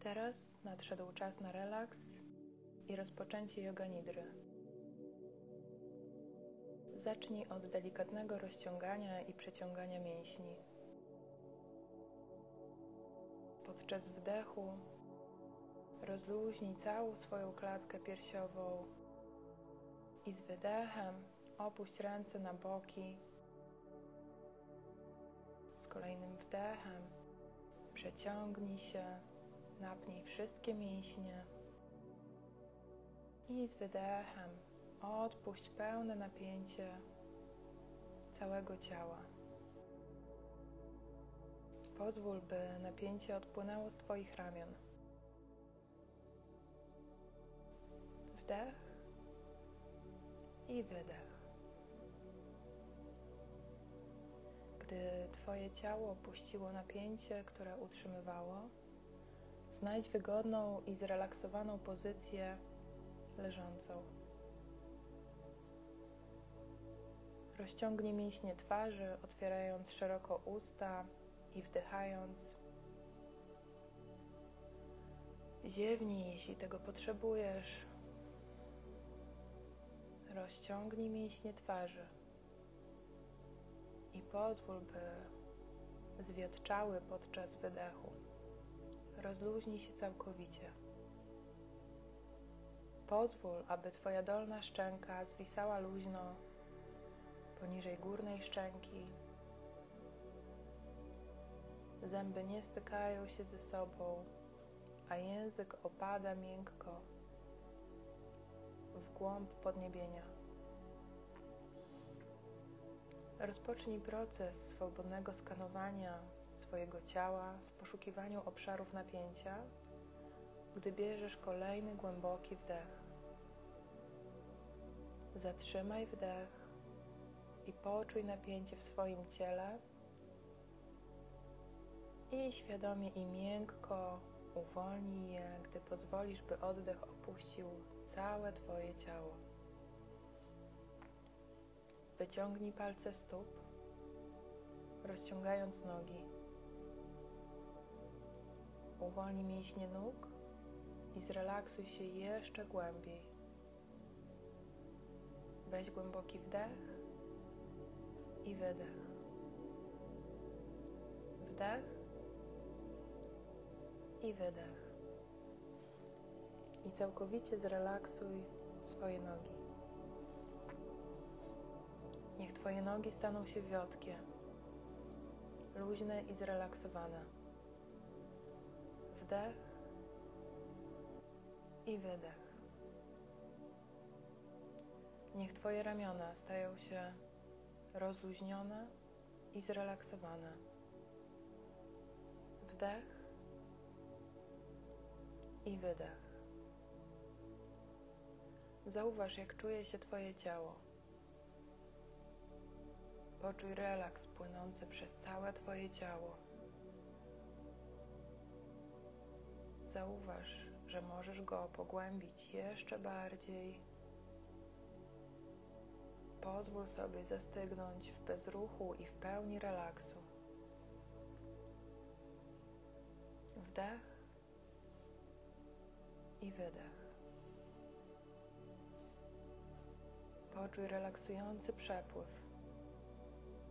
Teraz nadszedł czas na relaks i rozpoczęcie yoga nidry. Zacznij od delikatnego rozciągania i przeciągania mięśni. Podczas wdechu rozluźnij całą swoją klatkę piersiową i z wydechem opuść ręce na boki. Z kolejnym wdechem przeciągnij się, napnij wszystkie mięśnie i z wydechem odpuść pełne napięcie całego ciała. Pozwól, by napięcie odpłynęło z Twoich ramion. Wdech i wydech. Gdy Twoje ciało opuściło napięcie, które utrzymywało, znajdź wygodną i zrelaksowaną pozycję leżącą. Rozciągnij mięśnie twarzy, otwierając szeroko usta i wdychając. Ziewnij, jeśli tego potrzebujesz. Rozciągnij mięśnie twarzy i pozwól, by zwiotczały podczas wydechu. Rozluźnij się całkowicie. Pozwól, aby Twoja dolna szczęka zwisała luźno poniżej górnej szczęki. Zęby nie stykają się ze sobą, a język opada miękko w głąb podniebienia. Rozpocznij proces swobodnego skanowania swojego ciała w poszukiwaniu obszarów napięcia, gdy bierzesz kolejny głęboki wdech. Zatrzymaj wdech i poczuj napięcie w swoim ciele i świadomie i miękko uwolnij je, gdy pozwolisz, by oddech opuścił całe Twoje ciało. Wyciągnij palce stóp, rozciągając nogi. Uwolnij mięśnie nóg i zrelaksuj się jeszcze głębiej. Weź głęboki wdech i wydech. Wdech i wydech. I całkowicie zrelaksuj swoje nogi. Niech Twoje nogi staną się wiotkie, luźne i zrelaksowane. Wdech i wydech. Niech Twoje ramiona stają się rozluźnione i zrelaksowane. Wdech i wydech. Zauważ, jak czuje się Twoje ciało. Poczuj relaks płynący przez całe Twoje ciało. Zauważ, że możesz go pogłębić jeszcze bardziej Pozwól sobie zastygnąć w bezruchu i w pełni relaksu. Wdech i wydech. Poczuj relaksujący przepływ,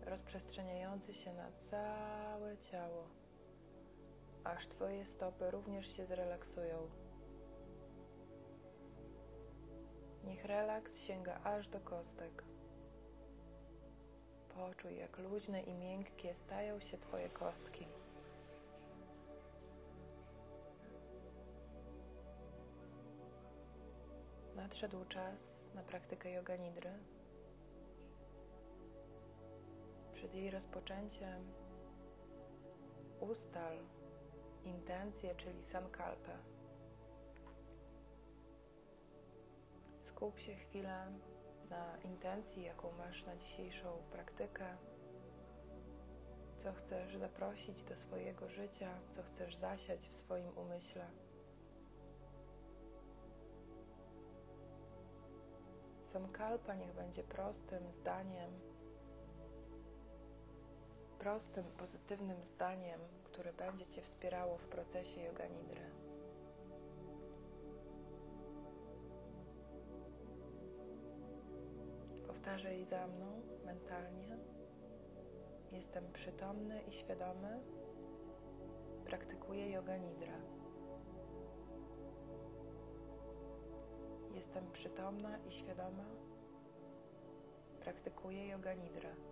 rozprzestrzeniający się na całe ciało, aż Twoje stopy również się zrelaksują. Niech relaks sięga aż do kostek. Poczuj, jak luźne i miękkie stają się Twoje kostki. Nadszedł czas na praktykę yoga nidry. Przed jej rozpoczęciem ustal intencję, czyli sankalpę. Skup się chwilę na intencji, jaką masz na dzisiejszą praktykę, co chcesz zaprosić do swojego życia, co chcesz zasiać w swoim umyśle. Samkalpa niech będzie prostym zdaniem, prostym, pozytywnym zdaniem, które będzie Cię wspierało w procesie yoga nidry. Powtarzaj za mną mentalnie. Jestem przytomny i świadomy. Praktykuję yoga nidra. Jestem przytomna i świadoma. Praktykuję yoga nidra.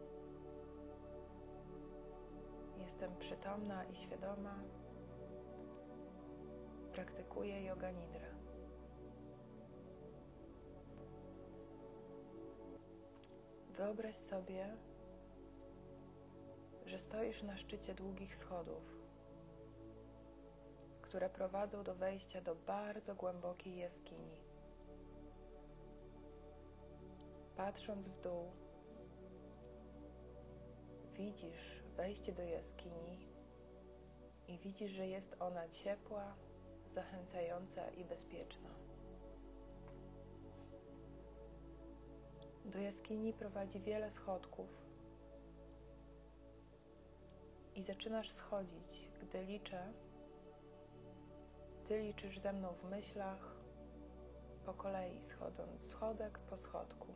Jestem przytomna i świadoma. Praktykuję yoga nidra. Wyobraź sobie, że stoisz na szczycie długich schodów, które prowadzą do wejścia do bardzo głębokiej jaskini. Patrząc w dół, widzisz wejście do jaskini i widzisz, że jest ona ciepła, zachęcająca i bezpieczna. Do jaskini prowadzi wiele schodków i zaczynasz schodzić, gdy liczę. Ty liczysz ze mną w myślach, po kolei schodząc schodek po schodku.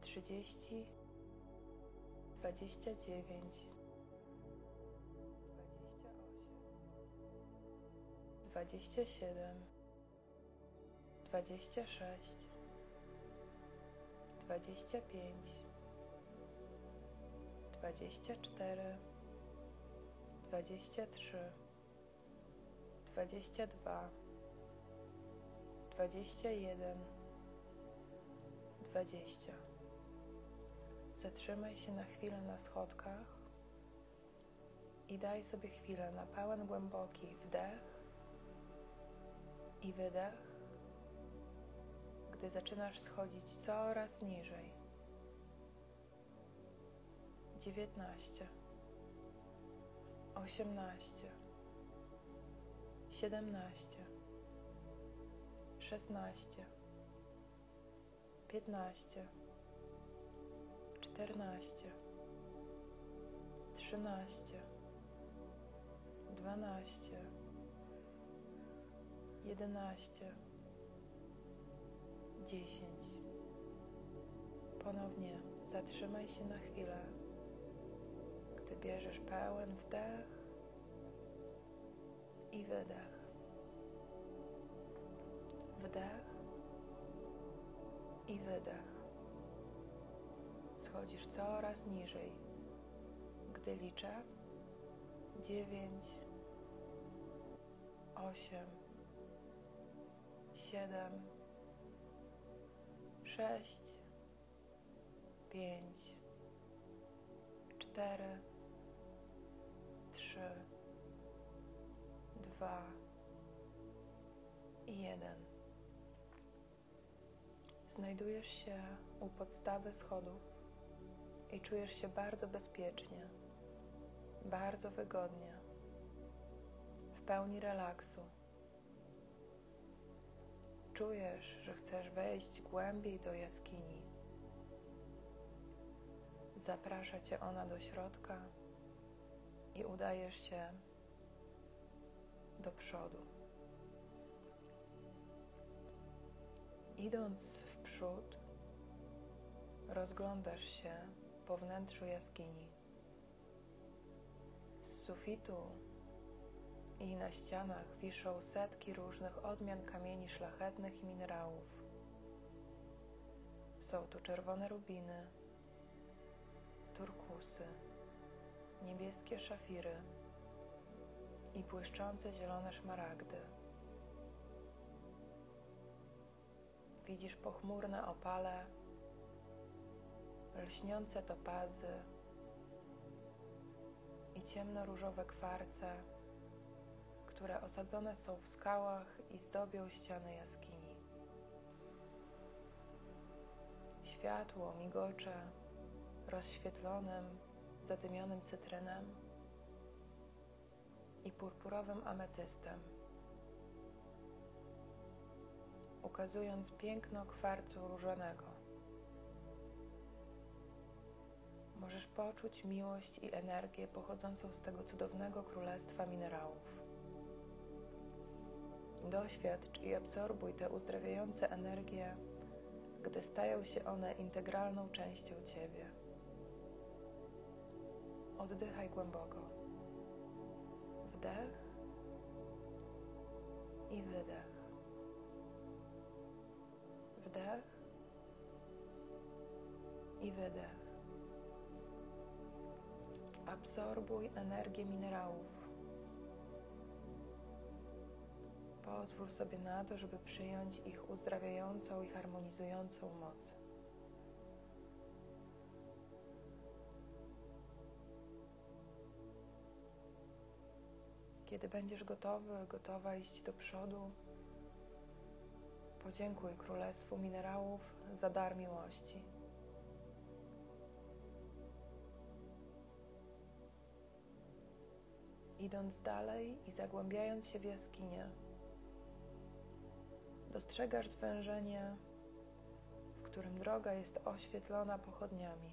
Trzydzieści, dwadzieścia dziewięć, dwadzieścia osiem, dwadzieścia siedem dwadzieścia sześć, dwadzieścia pięć, dwadzieścia cztery, dwadzieścia trzy, dwadzieścia dwa, dwadzieścia jeden, dwadzieścia. Zatrzymaj się na chwilę na schodkach i daj sobie chwilę na pełen głęboki wdech i wydech gdy zaczynasz schodzić coraz niżej. Dziewiętnaście, osiemnaście, siedemnaście, szesnaście, piętnaście, czternaście, trzynaście, dwanaście, jedenaście dziesięć. Ponownie zatrzymaj się na chwilę, gdy bierzesz pełen wdech i wydech. Wdech i wydech. Schodzisz coraz niżej, gdy liczę dziewięć, osiem, siedem sześć, pięć, cztery, trzy, dwa i jeden. Znajdujesz się u podstawy schodów i czujesz się bardzo bezpiecznie, bardzo wygodnie, w pełni relaksu czujesz, że chcesz wejść głębiej do jaskini, zaprasza cię ona do środka i udajesz się do przodu. Idąc w przód, rozglądasz się po wnętrzu jaskini. Z sufitu i na ścianach wiszą setki różnych odmian kamieni szlachetnych i minerałów. Są tu czerwone rubiny, turkusy, niebieskie szafiry i błyszczące zielone szmaragdy. Widzisz pochmurne opale, lśniące topazy i ciemno-różowe kwarce które osadzone są w skałach i zdobią ściany jaskini. Światło migocze rozświetlonym, zadymionym cytrynem i purpurowym ametystem, ukazując piękno kwarcu różanego. Możesz poczuć miłość i energię pochodzącą z tego cudownego królestwa minerałów. Doświadcz i absorbuj te uzdrawiające energie gdy stają się one integralną częścią Ciebie. Oddychaj głęboko. Wdech i wydech. Wdech i wydech. Absorbuj energię minerałów. Pozwól sobie na to, żeby przyjąć ich uzdrawiającą i harmonizującą moc. Kiedy będziesz gotowy, gotowa iść do przodu, podziękuj Królestwu Minerałów za dar miłości. Idąc dalej i zagłębiając się w jaskinię, dostrzegasz zwężenie, w którym droga jest oświetlona pochodniami.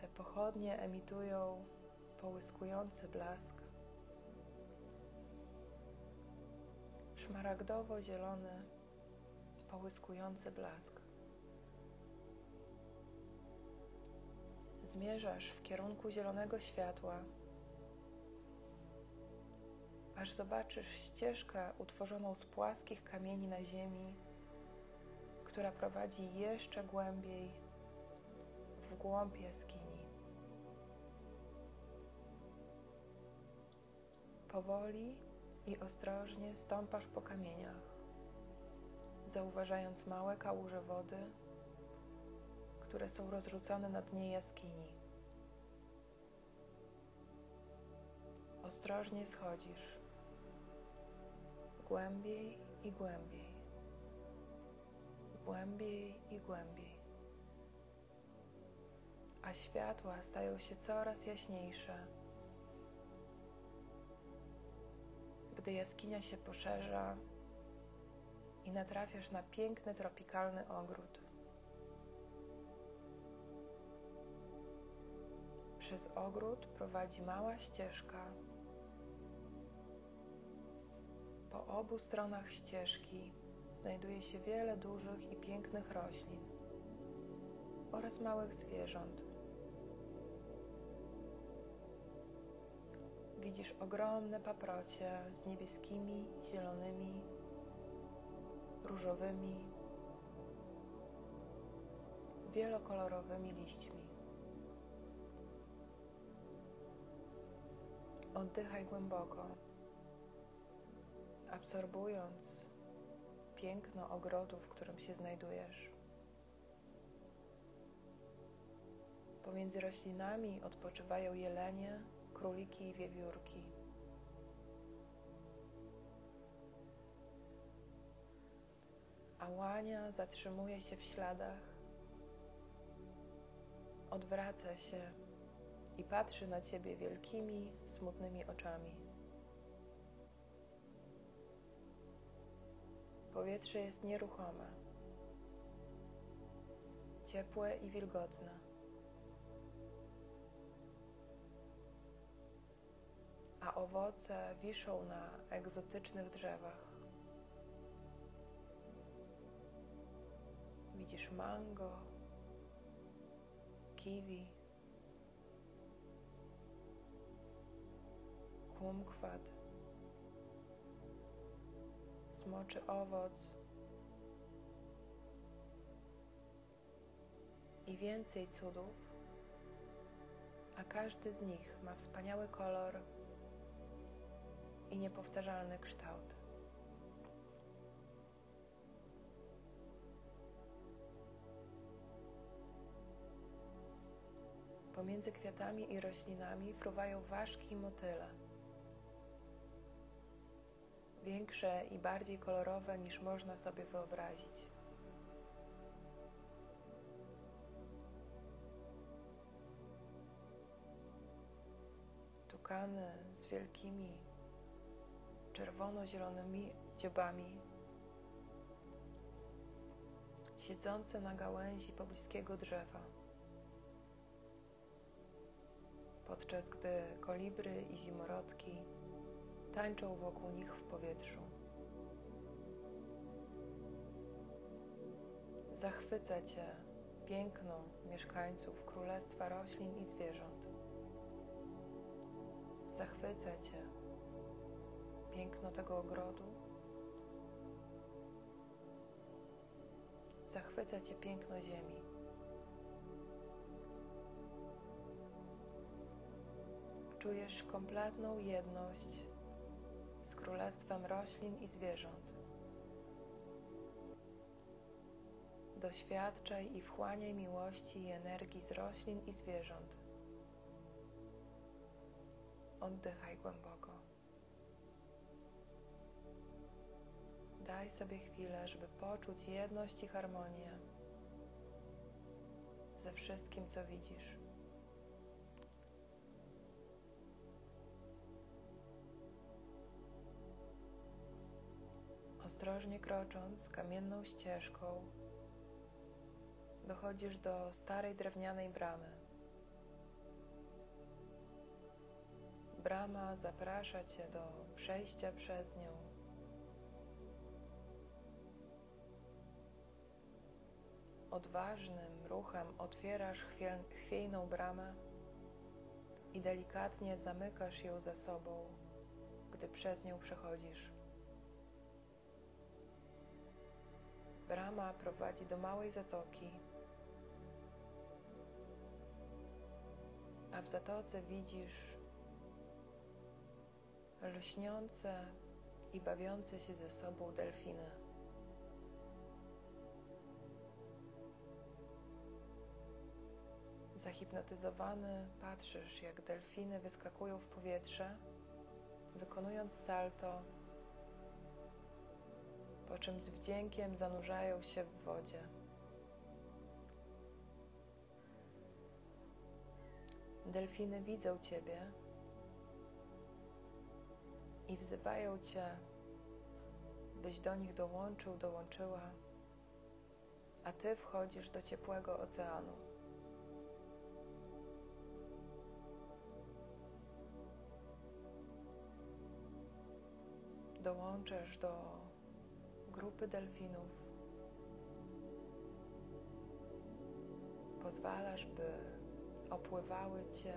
Te pochodnie emitują połyskujący blask, szmaragdowo-zielony, połyskujący blask. Zmierzasz w kierunku zielonego światła, aż zobaczysz ścieżkę utworzoną z płaskich kamieni na ziemi, która prowadzi jeszcze głębiej w głąb jaskini. Powoli i ostrożnie stąpasz po kamieniach, zauważając małe kałuże wody, które są rozrzucone na dnie jaskini. Ostrożnie schodzisz głębiej i głębiej, głębiej i głębiej, a światła stają się coraz jaśniejsze gdy jaskinia się poszerza i natrafiasz na piękny tropikalny ogród. Przez ogród prowadzi mała ścieżka. Po obu stronach ścieżki znajduje się wiele dużych i pięknych roślin oraz małych zwierząt. Widzisz ogromne paprocie z niebieskimi, zielonymi, różowymi, wielokolorowymi liśćmi. Oddychaj głęboko, absorbując piękno ogrodu, w którym się znajdujesz. Pomiędzy roślinami odpoczywają jelenie króliki i wiewiórki. A łania zatrzymuje się w śladach, odwraca się i patrzy na ciebie wielkimi, smutnymi oczami. Powietrze jest nieruchome, ciepłe i wilgotne. a owoce wiszą na egzotycznych drzewach. Widzisz mango, kiwi, kumkwat, smoczy owoc i więcej cudów, a każdy z nich ma wspaniały kolor i niepowtarzalny kształt. Pomiędzy kwiatami i roślinami fruwają ważki motyle. Większe i bardziej kolorowe niż można sobie wyobrazić. Tukany z wielkimi czerwono-zielonymi dziobami, siedzące na gałęzi pobliskiego drzewa, podczas gdy kolibry i zimorodki tańczą wokół nich w powietrzu. Zachwyca Cię piękno mieszkańców Królestwa Roślin i Zwierząt. Zachwyca Cię piękno tego ogrodu. Zachwyca Cię piękno ziemi. Czujesz kompletną jedność Królestwem Roślin i Zwierząt. Doświadczaj i wchłaniaj miłości i energii z roślin i zwierząt. Oddychaj głęboko. Daj sobie chwilę, żeby poczuć jedność i harmonię ze wszystkim, co widzisz. Ostrożnie krocząc kamienną ścieżką, dochodzisz do starej drewnianej bramy. Brama zaprasza cię do przejścia przez nią. Odważnym ruchem otwierasz chwiejną bramę i delikatnie zamykasz ją za sobą, gdy przez nią przechodzisz. Brama prowadzi do małej zatoki, a w zatoce widzisz lśniące i bawiące się ze sobą delfiny. Zahipnotyzowany patrzysz, jak delfiny wyskakują w powietrze, wykonując salto, po czym z wdziękiem zanurzają się w wodzie. Delfiny widzą Ciebie i wzywają Cię, byś do nich dołączył, dołączyła, a Ty wchodzisz do ciepłego oceanu. Dołączasz do grupy delfinów. Pozwalasz, by opływały Cię,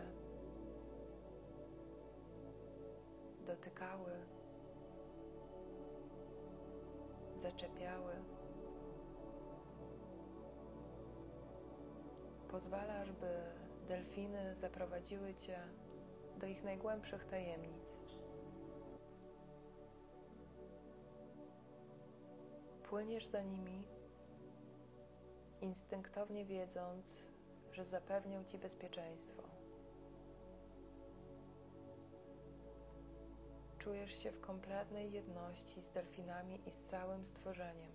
dotykały, zaczepiały. Pozwalasz, by delfiny zaprowadziły Cię do ich najgłębszych tajemnic. Płyniesz za nimi, instynktownie wiedząc, że zapewnią Ci bezpieczeństwo. Czujesz się w kompletnej jedności z delfinami i z całym stworzeniem.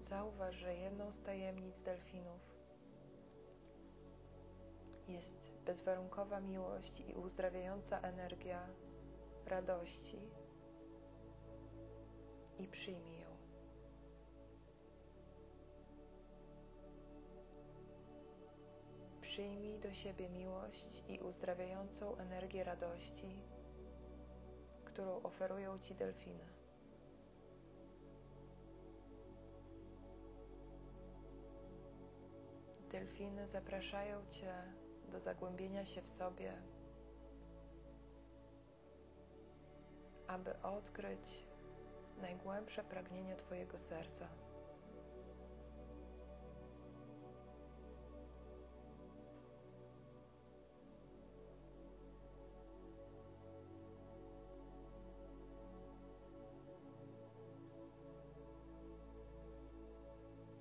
Zauważ, że jedną z tajemnic delfinów jest bezwarunkowa miłość i uzdrawiająca energia radości i przyjmij ją. Przyjmij do siebie miłość i uzdrawiającą energię radości, którą oferują Ci delfiny. Delfiny zapraszają Cię do zagłębienia się w sobie aby odkryć najgłębsze pragnienie Twojego serca.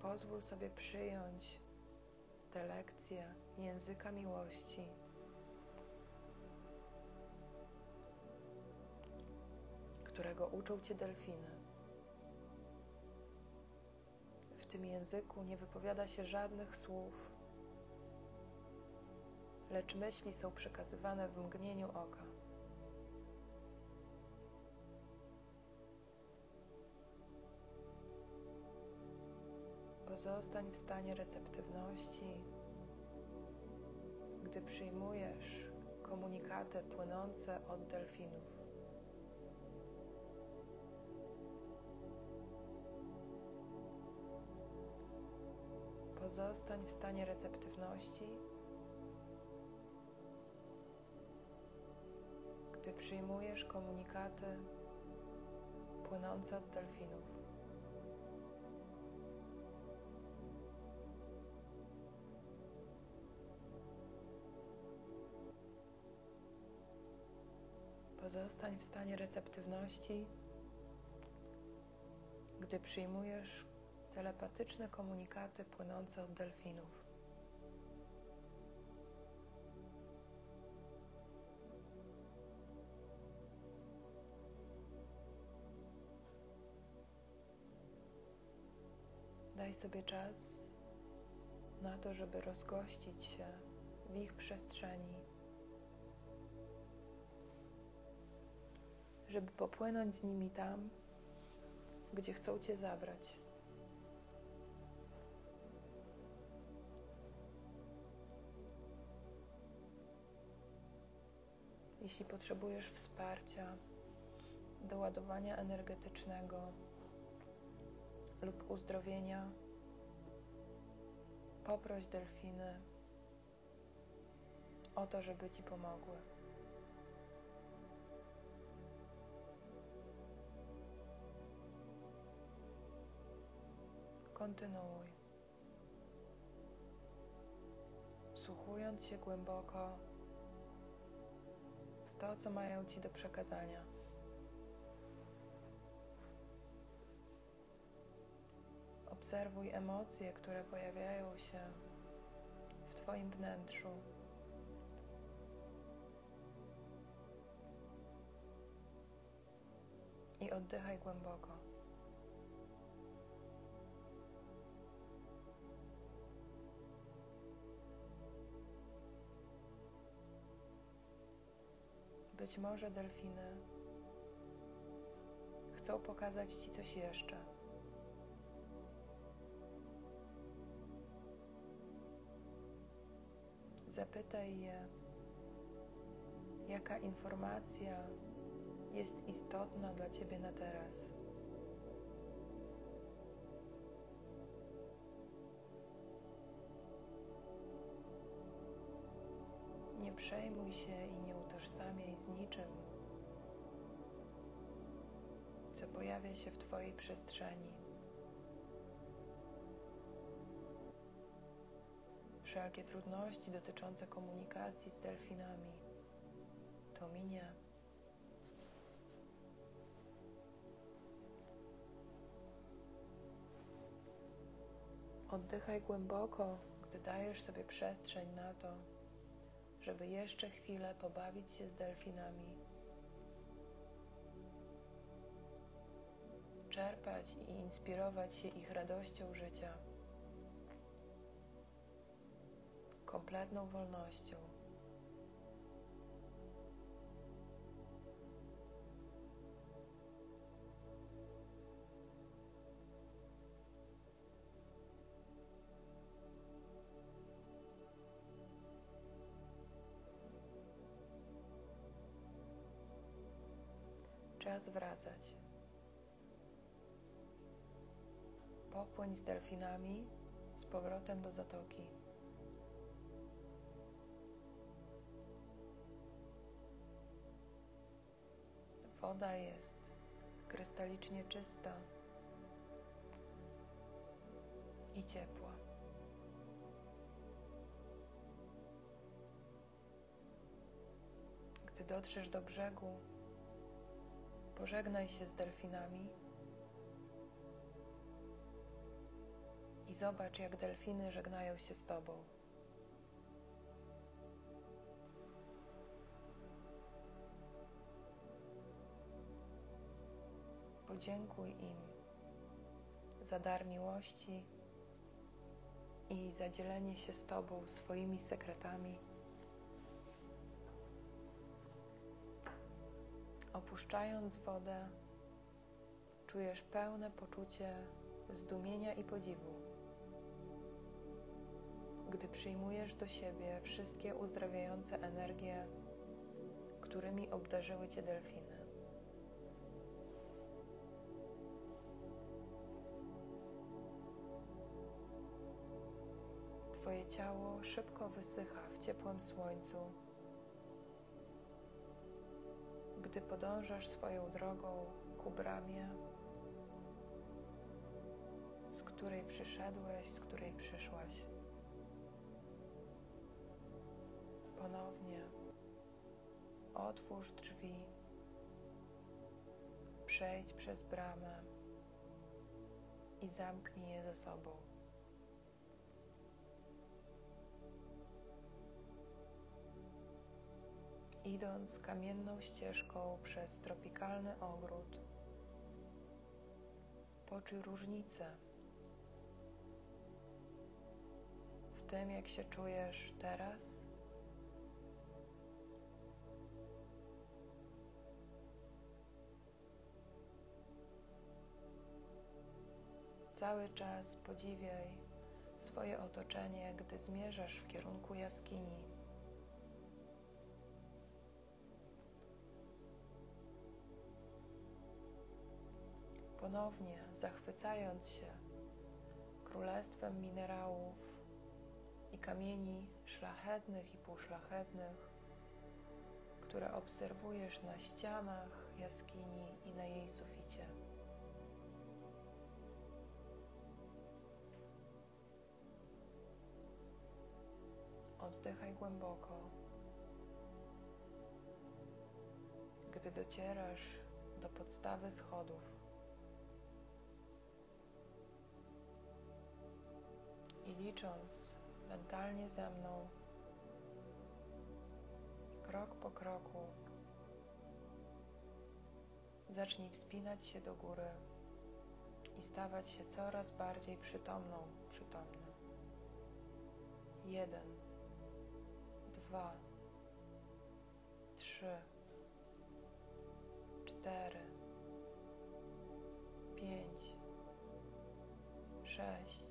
Pozwól sobie przyjąć te lekcje języka miłości którego uczą Cię delfiny. W tym języku nie wypowiada się żadnych słów, lecz myśli są przekazywane w mgnieniu oka. Pozostań w stanie receptywności, gdy przyjmujesz komunikaty płynące od delfinów. Pozostań w stanie receptywności, gdy przyjmujesz komunikaty płynące od delfinów. Pozostań w stanie receptywności, gdy przyjmujesz telepatyczne komunikaty płynące od delfinów. Daj sobie czas na to, żeby rozgościć się w ich przestrzeni, żeby popłynąć z nimi tam, gdzie chcą Cię zabrać. Jeśli potrzebujesz wsparcia, doładowania energetycznego lub uzdrowienia, poproś delfiny o to, żeby Ci pomogły. Kontynuuj. Słuchując się głęboko w to, co mają Ci do przekazania. Obserwuj emocje, które pojawiają się w Twoim wnętrzu. I oddychaj głęboko. Być może delfiny chcą pokazać Ci coś jeszcze. Zapytaj je, jaka informacja jest istotna dla Ciebie na teraz. Nie przejmuj się i nie utożsamiaj z niczym, co pojawia się w Twojej przestrzeni. Wszelkie trudności dotyczące komunikacji z delfinami to minie. Oddychaj głęboko, gdy dajesz sobie przestrzeń na to, żeby jeszcze chwilę pobawić się z delfinami, czerpać i inspirować się ich radością życia, kompletną wolnością. Czas wracać. Popłyń z delfinami z powrotem do zatoki. Woda jest krystalicznie czysta i ciepła. Gdy dotrzesz do brzegu, Pożegnaj się z delfinami i zobacz, jak delfiny żegnają się z Tobą. Podziękuj im za dar miłości i za dzielenie się z Tobą swoimi sekretami. Opuszczając wodę, czujesz pełne poczucie zdumienia i podziwu. Gdy przyjmujesz do siebie wszystkie uzdrawiające energie którymi obdarzyły Cię delfiny. Twoje ciało szybko wysycha w ciepłym słońcu, gdy podążasz swoją drogą ku bramie, z której przyszedłeś, z której przyszłaś. Ponownie otwórz drzwi, przejdź przez bramę i zamknij je za sobą. Idąc kamienną ścieżką przez tropikalny ogród, poczuj różnicę w tym, jak się czujesz teraz. Cały czas podziwiaj swoje otoczenie, gdy zmierzasz w kierunku jaskini. Ponownie zachwycając się królestwem minerałów i kamieni szlachetnych i półszlachetnych, które obserwujesz na ścianach jaskini i na jej suficie. Oddychaj głęboko. Gdy docierasz do podstawy schodów, licząc mentalnie ze mną, krok po kroku, zacznij wspinać się do góry i stawać się coraz bardziej przytomną, przytomny. Jeden, dwa, trzy, cztery, pięć, sześć,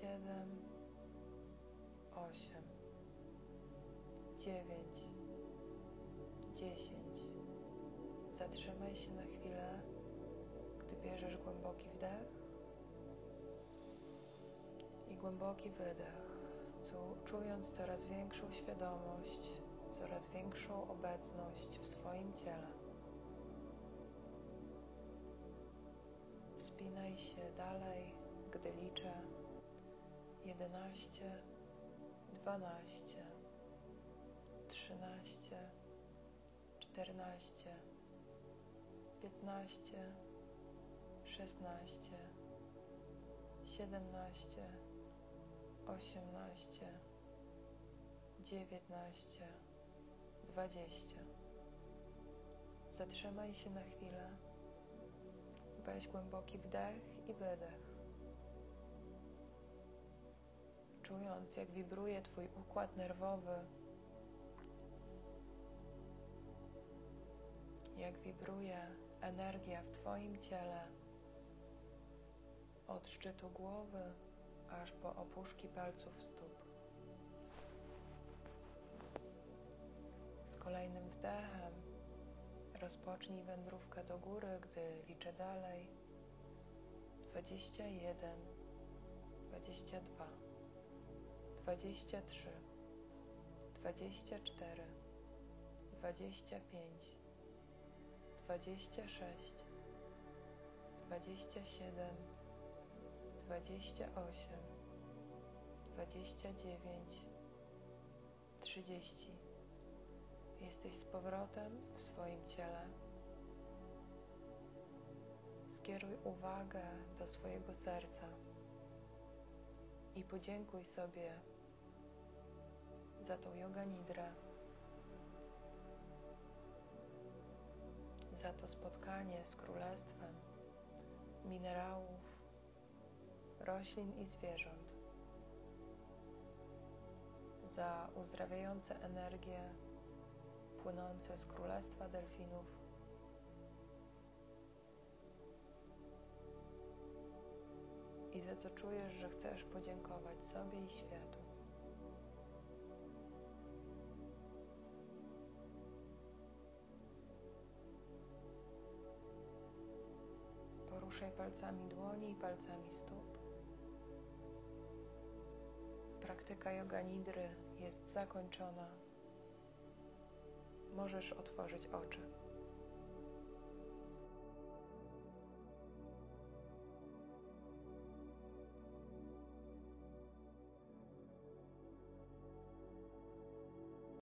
siedem, osiem, dziewięć, dziesięć. Zatrzymaj się na chwilę, gdy bierzesz głęboki wdech i głęboki wydech, czując coraz większą świadomość, coraz większą obecność w swoim ciele. Wspinaj się dalej, gdy liczę jedenaście, dwanaście, trzynaście, czternaście, piętnaście, szesnaście, siedemnaście, osiemnaście, dziewiętnaście, dwadzieścia. Zatrzymaj się na chwilę. Weź głęboki wdech i wydech. Czując, jak wibruje Twój układ nerwowy, jak wibruje energia w Twoim ciele od szczytu głowy aż po opuszki palców stóp. Z kolejnym wdechem rozpocznij wędrówkę do góry, gdy liczę dalej. 21, 22 dwadzieścia trzy, dwadzieścia cztery, dwadzieścia pięć, dwadzieścia sześć, dwadzieścia siedem, dwadzieścia osiem, dwadzieścia dziewięć, trzydzieści. Jesteś z powrotem w swoim ciele. Skieruj uwagę do swojego serca i podziękuj sobie za tą yoga nidrę, za to spotkanie z królestwem minerałów, roślin i zwierząt, za uzdrawiające energie płynące z królestwa delfinów i za co czujesz, że chcesz podziękować sobie i światu. Poruszaj palcami dłoni i palcami stóp. Praktyka yoga nidry jest zakończona. Możesz otworzyć oczy.